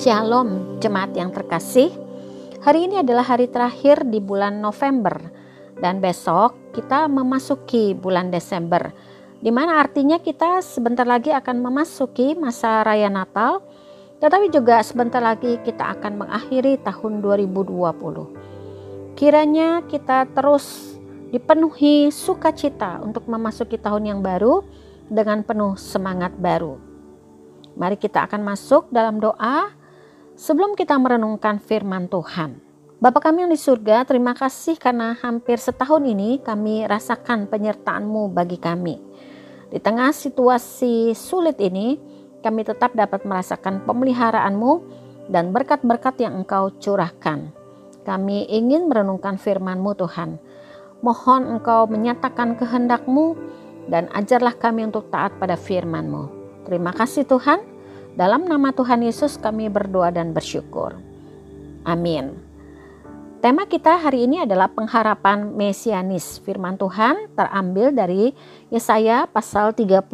Shalom jemaat yang terkasih. Hari ini adalah hari terakhir di bulan November dan besok kita memasuki bulan Desember. Di mana artinya kita sebentar lagi akan memasuki masa raya Natal, tetapi juga sebentar lagi kita akan mengakhiri tahun 2020. Kiranya kita terus dipenuhi sukacita untuk memasuki tahun yang baru dengan penuh semangat baru. Mari kita akan masuk dalam doa Sebelum kita merenungkan firman Tuhan, Bapa kami yang di surga, terima kasih karena hampir setahun ini kami rasakan penyertaan-Mu bagi kami. Di tengah situasi sulit ini, kami tetap dapat merasakan pemeliharaan-Mu dan berkat-berkat yang Engkau curahkan. Kami ingin merenungkan firman-Mu Tuhan. Mohon Engkau menyatakan kehendak-Mu dan ajarlah kami untuk taat pada firman-Mu. Terima kasih Tuhan. Dalam nama Tuhan Yesus kami berdoa dan bersyukur. Amin. Tema kita hari ini adalah pengharapan mesianis. Firman Tuhan terambil dari Yesaya pasal 32.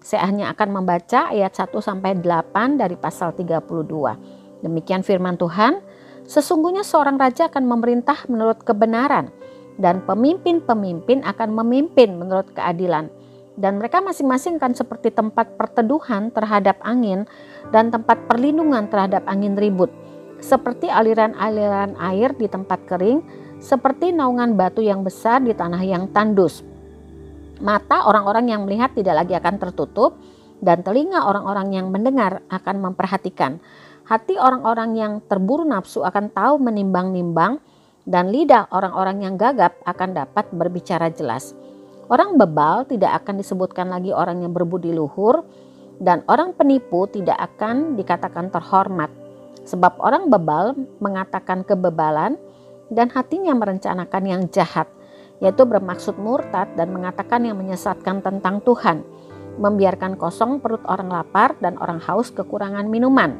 Saya hanya akan membaca ayat 1 sampai 8 dari pasal 32. Demikian firman Tuhan, sesungguhnya seorang raja akan memerintah menurut kebenaran dan pemimpin-pemimpin akan memimpin menurut keadilan dan mereka masing-masing kan seperti tempat perteduhan terhadap angin dan tempat perlindungan terhadap angin ribut, seperti aliran-aliran air di tempat kering, seperti naungan batu yang besar di tanah yang tandus. Mata orang-orang yang melihat tidak lagi akan tertutup, dan telinga orang-orang yang mendengar akan memperhatikan. Hati orang-orang yang terburu nafsu akan tahu menimbang-nimbang, dan lidah orang-orang yang gagap akan dapat berbicara jelas. Orang bebal tidak akan disebutkan lagi orang yang berbudi luhur dan orang penipu tidak akan dikatakan terhormat. Sebab orang bebal mengatakan kebebalan dan hatinya merencanakan yang jahat, yaitu bermaksud murtad dan mengatakan yang menyesatkan tentang Tuhan, membiarkan kosong perut orang lapar dan orang haus kekurangan minuman.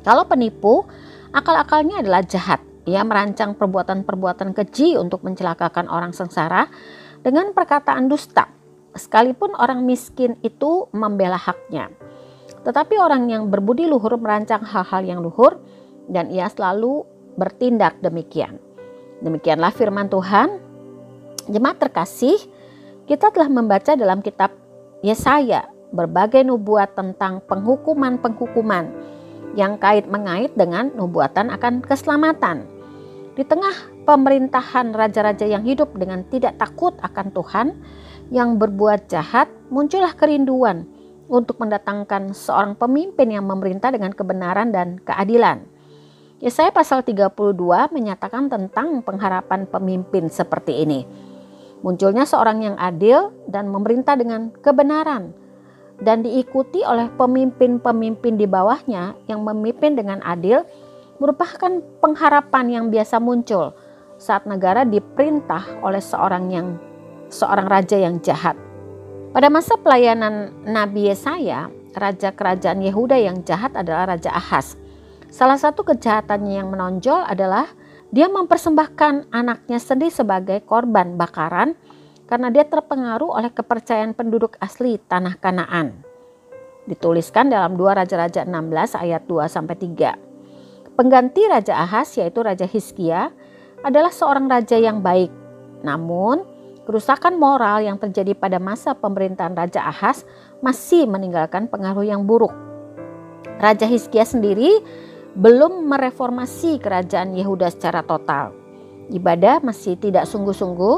Kalau penipu, akal-akalnya adalah jahat. Ia merancang perbuatan-perbuatan keji untuk mencelakakan orang sengsara dengan perkataan dusta, sekalipun orang miskin itu membela haknya. Tetapi orang yang berbudi luhur merancang hal-hal yang luhur dan ia selalu bertindak demikian. Demikianlah firman Tuhan. Jemaat terkasih, kita telah membaca dalam kitab Yesaya berbagai nubuat tentang penghukuman-penghukuman yang kait mengait dengan nubuatan akan keselamatan. Di tengah pemerintahan raja-raja yang hidup dengan tidak takut akan Tuhan, yang berbuat jahat, muncullah kerinduan untuk mendatangkan seorang pemimpin yang memerintah dengan kebenaran dan keadilan. Yesaya pasal 32 menyatakan tentang pengharapan pemimpin seperti ini. Munculnya seorang yang adil dan memerintah dengan kebenaran dan diikuti oleh pemimpin-pemimpin di bawahnya yang memimpin dengan adil merupakan pengharapan yang biasa muncul saat negara diperintah oleh seorang yang seorang raja yang jahat. Pada masa pelayanan Nabi Yesaya, raja kerajaan Yehuda yang jahat adalah Raja Ahaz. Salah satu kejahatannya yang menonjol adalah dia mempersembahkan anaknya sendiri sebagai korban bakaran karena dia terpengaruh oleh kepercayaan penduduk asli tanah Kanaan. Dituliskan dalam 2 Raja-Raja 16 ayat 2 sampai 3. Pengganti Raja Ahas yaitu Raja Hizkia adalah seorang raja yang baik. Namun, kerusakan moral yang terjadi pada masa pemerintahan Raja Ahas masih meninggalkan pengaruh yang buruk. Raja Hizkia sendiri belum mereformasi kerajaan Yehuda secara total. Ibadah masih tidak sungguh-sungguh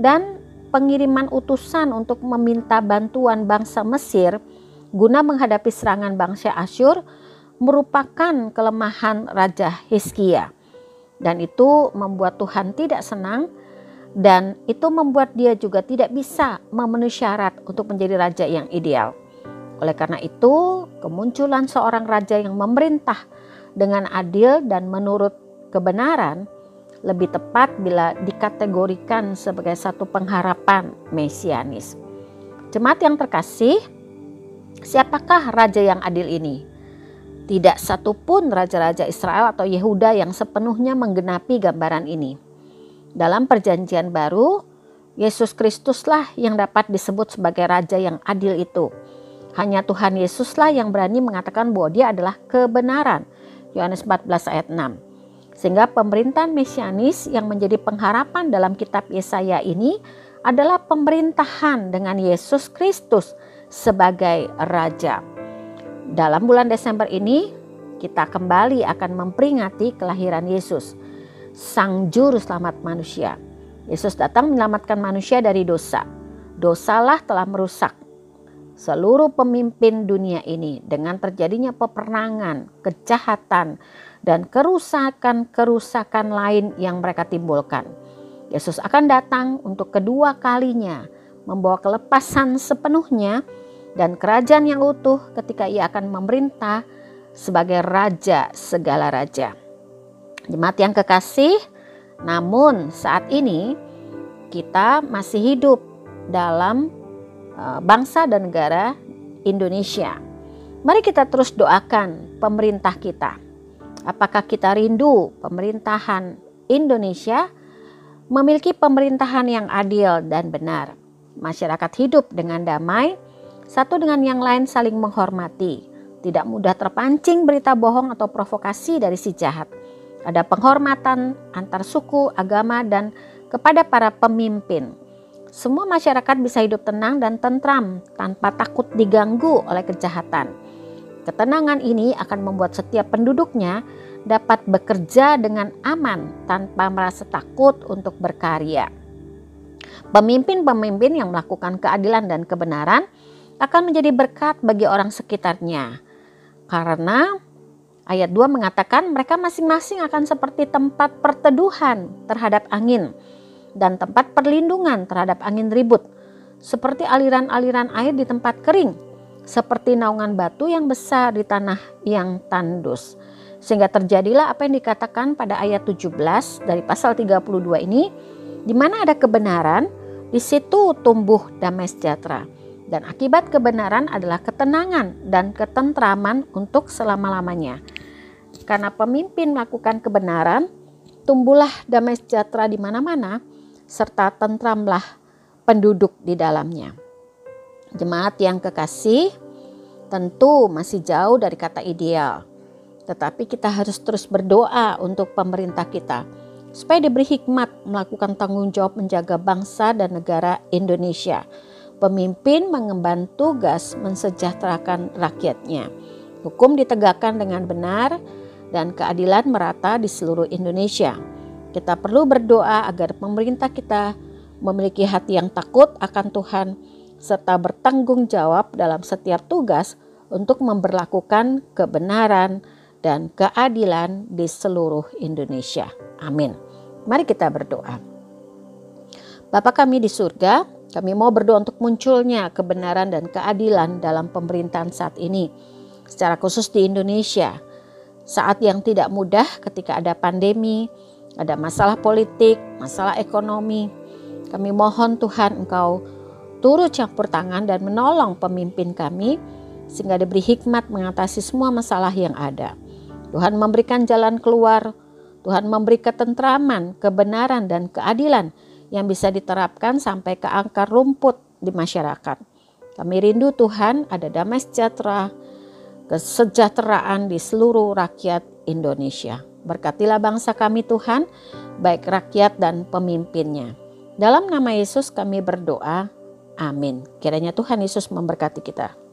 dan pengiriman utusan untuk meminta bantuan bangsa Mesir guna menghadapi serangan bangsa Asyur merupakan kelemahan Raja Hizkia. Dan itu membuat Tuhan tidak senang dan itu membuat dia juga tidak bisa memenuhi syarat untuk menjadi raja yang ideal. Oleh karena itu, kemunculan seorang raja yang memerintah dengan adil dan menurut kebenaran lebih tepat bila dikategorikan sebagai satu pengharapan mesianis. Jemaat yang terkasih, siapakah raja yang adil ini? Tidak satupun raja-raja Israel atau Yehuda yang sepenuhnya menggenapi gambaran ini. Dalam Perjanjian Baru, Yesus Kristuslah yang dapat disebut sebagai raja yang adil itu. Hanya Tuhan Yesuslah yang berani mengatakan bahwa dia adalah kebenaran. Yohanes 14 ayat 6. Sehingga pemerintahan mesianis yang menjadi pengharapan dalam kitab Yesaya ini adalah pemerintahan dengan Yesus Kristus sebagai raja. Dalam bulan Desember ini kita kembali akan memperingati kelahiran Yesus, Sang Juru Selamat manusia. Yesus datang menyelamatkan manusia dari dosa. Dosalah telah merusak seluruh pemimpin dunia ini dengan terjadinya peperangan, kejahatan, dan kerusakan-kerusakan lain yang mereka timbulkan. Yesus akan datang untuk kedua kalinya membawa kelepasan sepenuhnya dan kerajaan yang utuh ketika ia akan memerintah sebagai raja segala raja. Jemaat yang kekasih, namun saat ini kita masih hidup dalam uh, bangsa dan negara Indonesia. Mari kita terus doakan pemerintah kita. Apakah kita rindu pemerintahan Indonesia memiliki pemerintahan yang adil dan benar? Masyarakat hidup dengan damai, satu dengan yang lain saling menghormati, tidak mudah terpancing berita bohong atau provokasi dari si jahat. Ada penghormatan antar suku, agama, dan kepada para pemimpin. Semua masyarakat bisa hidup tenang dan tentram tanpa takut diganggu oleh kejahatan. Ketenangan ini akan membuat setiap penduduknya dapat bekerja dengan aman tanpa merasa takut untuk berkarya. Pemimpin-pemimpin yang melakukan keadilan dan kebenaran akan menjadi berkat bagi orang sekitarnya. Karena ayat 2 mengatakan mereka masing-masing akan seperti tempat perteduhan terhadap angin dan tempat perlindungan terhadap angin ribut. Seperti aliran-aliran air di tempat kering, seperti naungan batu yang besar di tanah yang tandus. Sehingga terjadilah apa yang dikatakan pada ayat 17 dari pasal 32 ini, di mana ada kebenaran, di situ tumbuh damai sejahtera dan akibat kebenaran adalah ketenangan dan ketentraman untuk selama-lamanya. Karena pemimpin melakukan kebenaran, tumbuhlah damai sejahtera di mana-mana, serta tentramlah penduduk di dalamnya. Jemaat yang kekasih, tentu masih jauh dari kata ideal. Tetapi kita harus terus berdoa untuk pemerintah kita supaya diberi hikmat melakukan tanggung jawab menjaga bangsa dan negara Indonesia Pemimpin mengemban tugas mensejahterakan rakyatnya. Hukum ditegakkan dengan benar dan keadilan merata di seluruh Indonesia. Kita perlu berdoa agar pemerintah kita memiliki hati yang takut akan Tuhan serta bertanggung jawab dalam setiap tugas untuk memperlakukan kebenaran dan keadilan di seluruh Indonesia. Amin. Mari kita berdoa. Bapa kami di surga, kami mau berdoa untuk munculnya kebenaran dan keadilan dalam pemerintahan saat ini, secara khusus di Indonesia. Saat yang tidak mudah ketika ada pandemi, ada masalah politik, masalah ekonomi. Kami mohon Tuhan Engkau turut campur tangan dan menolong pemimpin kami sehingga diberi hikmat mengatasi semua masalah yang ada. Tuhan memberikan jalan keluar, Tuhan memberi ketentraman, kebenaran dan keadilan yang bisa diterapkan sampai ke angka rumput di masyarakat. Kami rindu Tuhan ada damai sejahtera, kesejahteraan di seluruh rakyat Indonesia. Berkatilah bangsa kami Tuhan, baik rakyat dan pemimpinnya. Dalam nama Yesus kami berdoa. Amin. Kiranya Tuhan Yesus memberkati kita.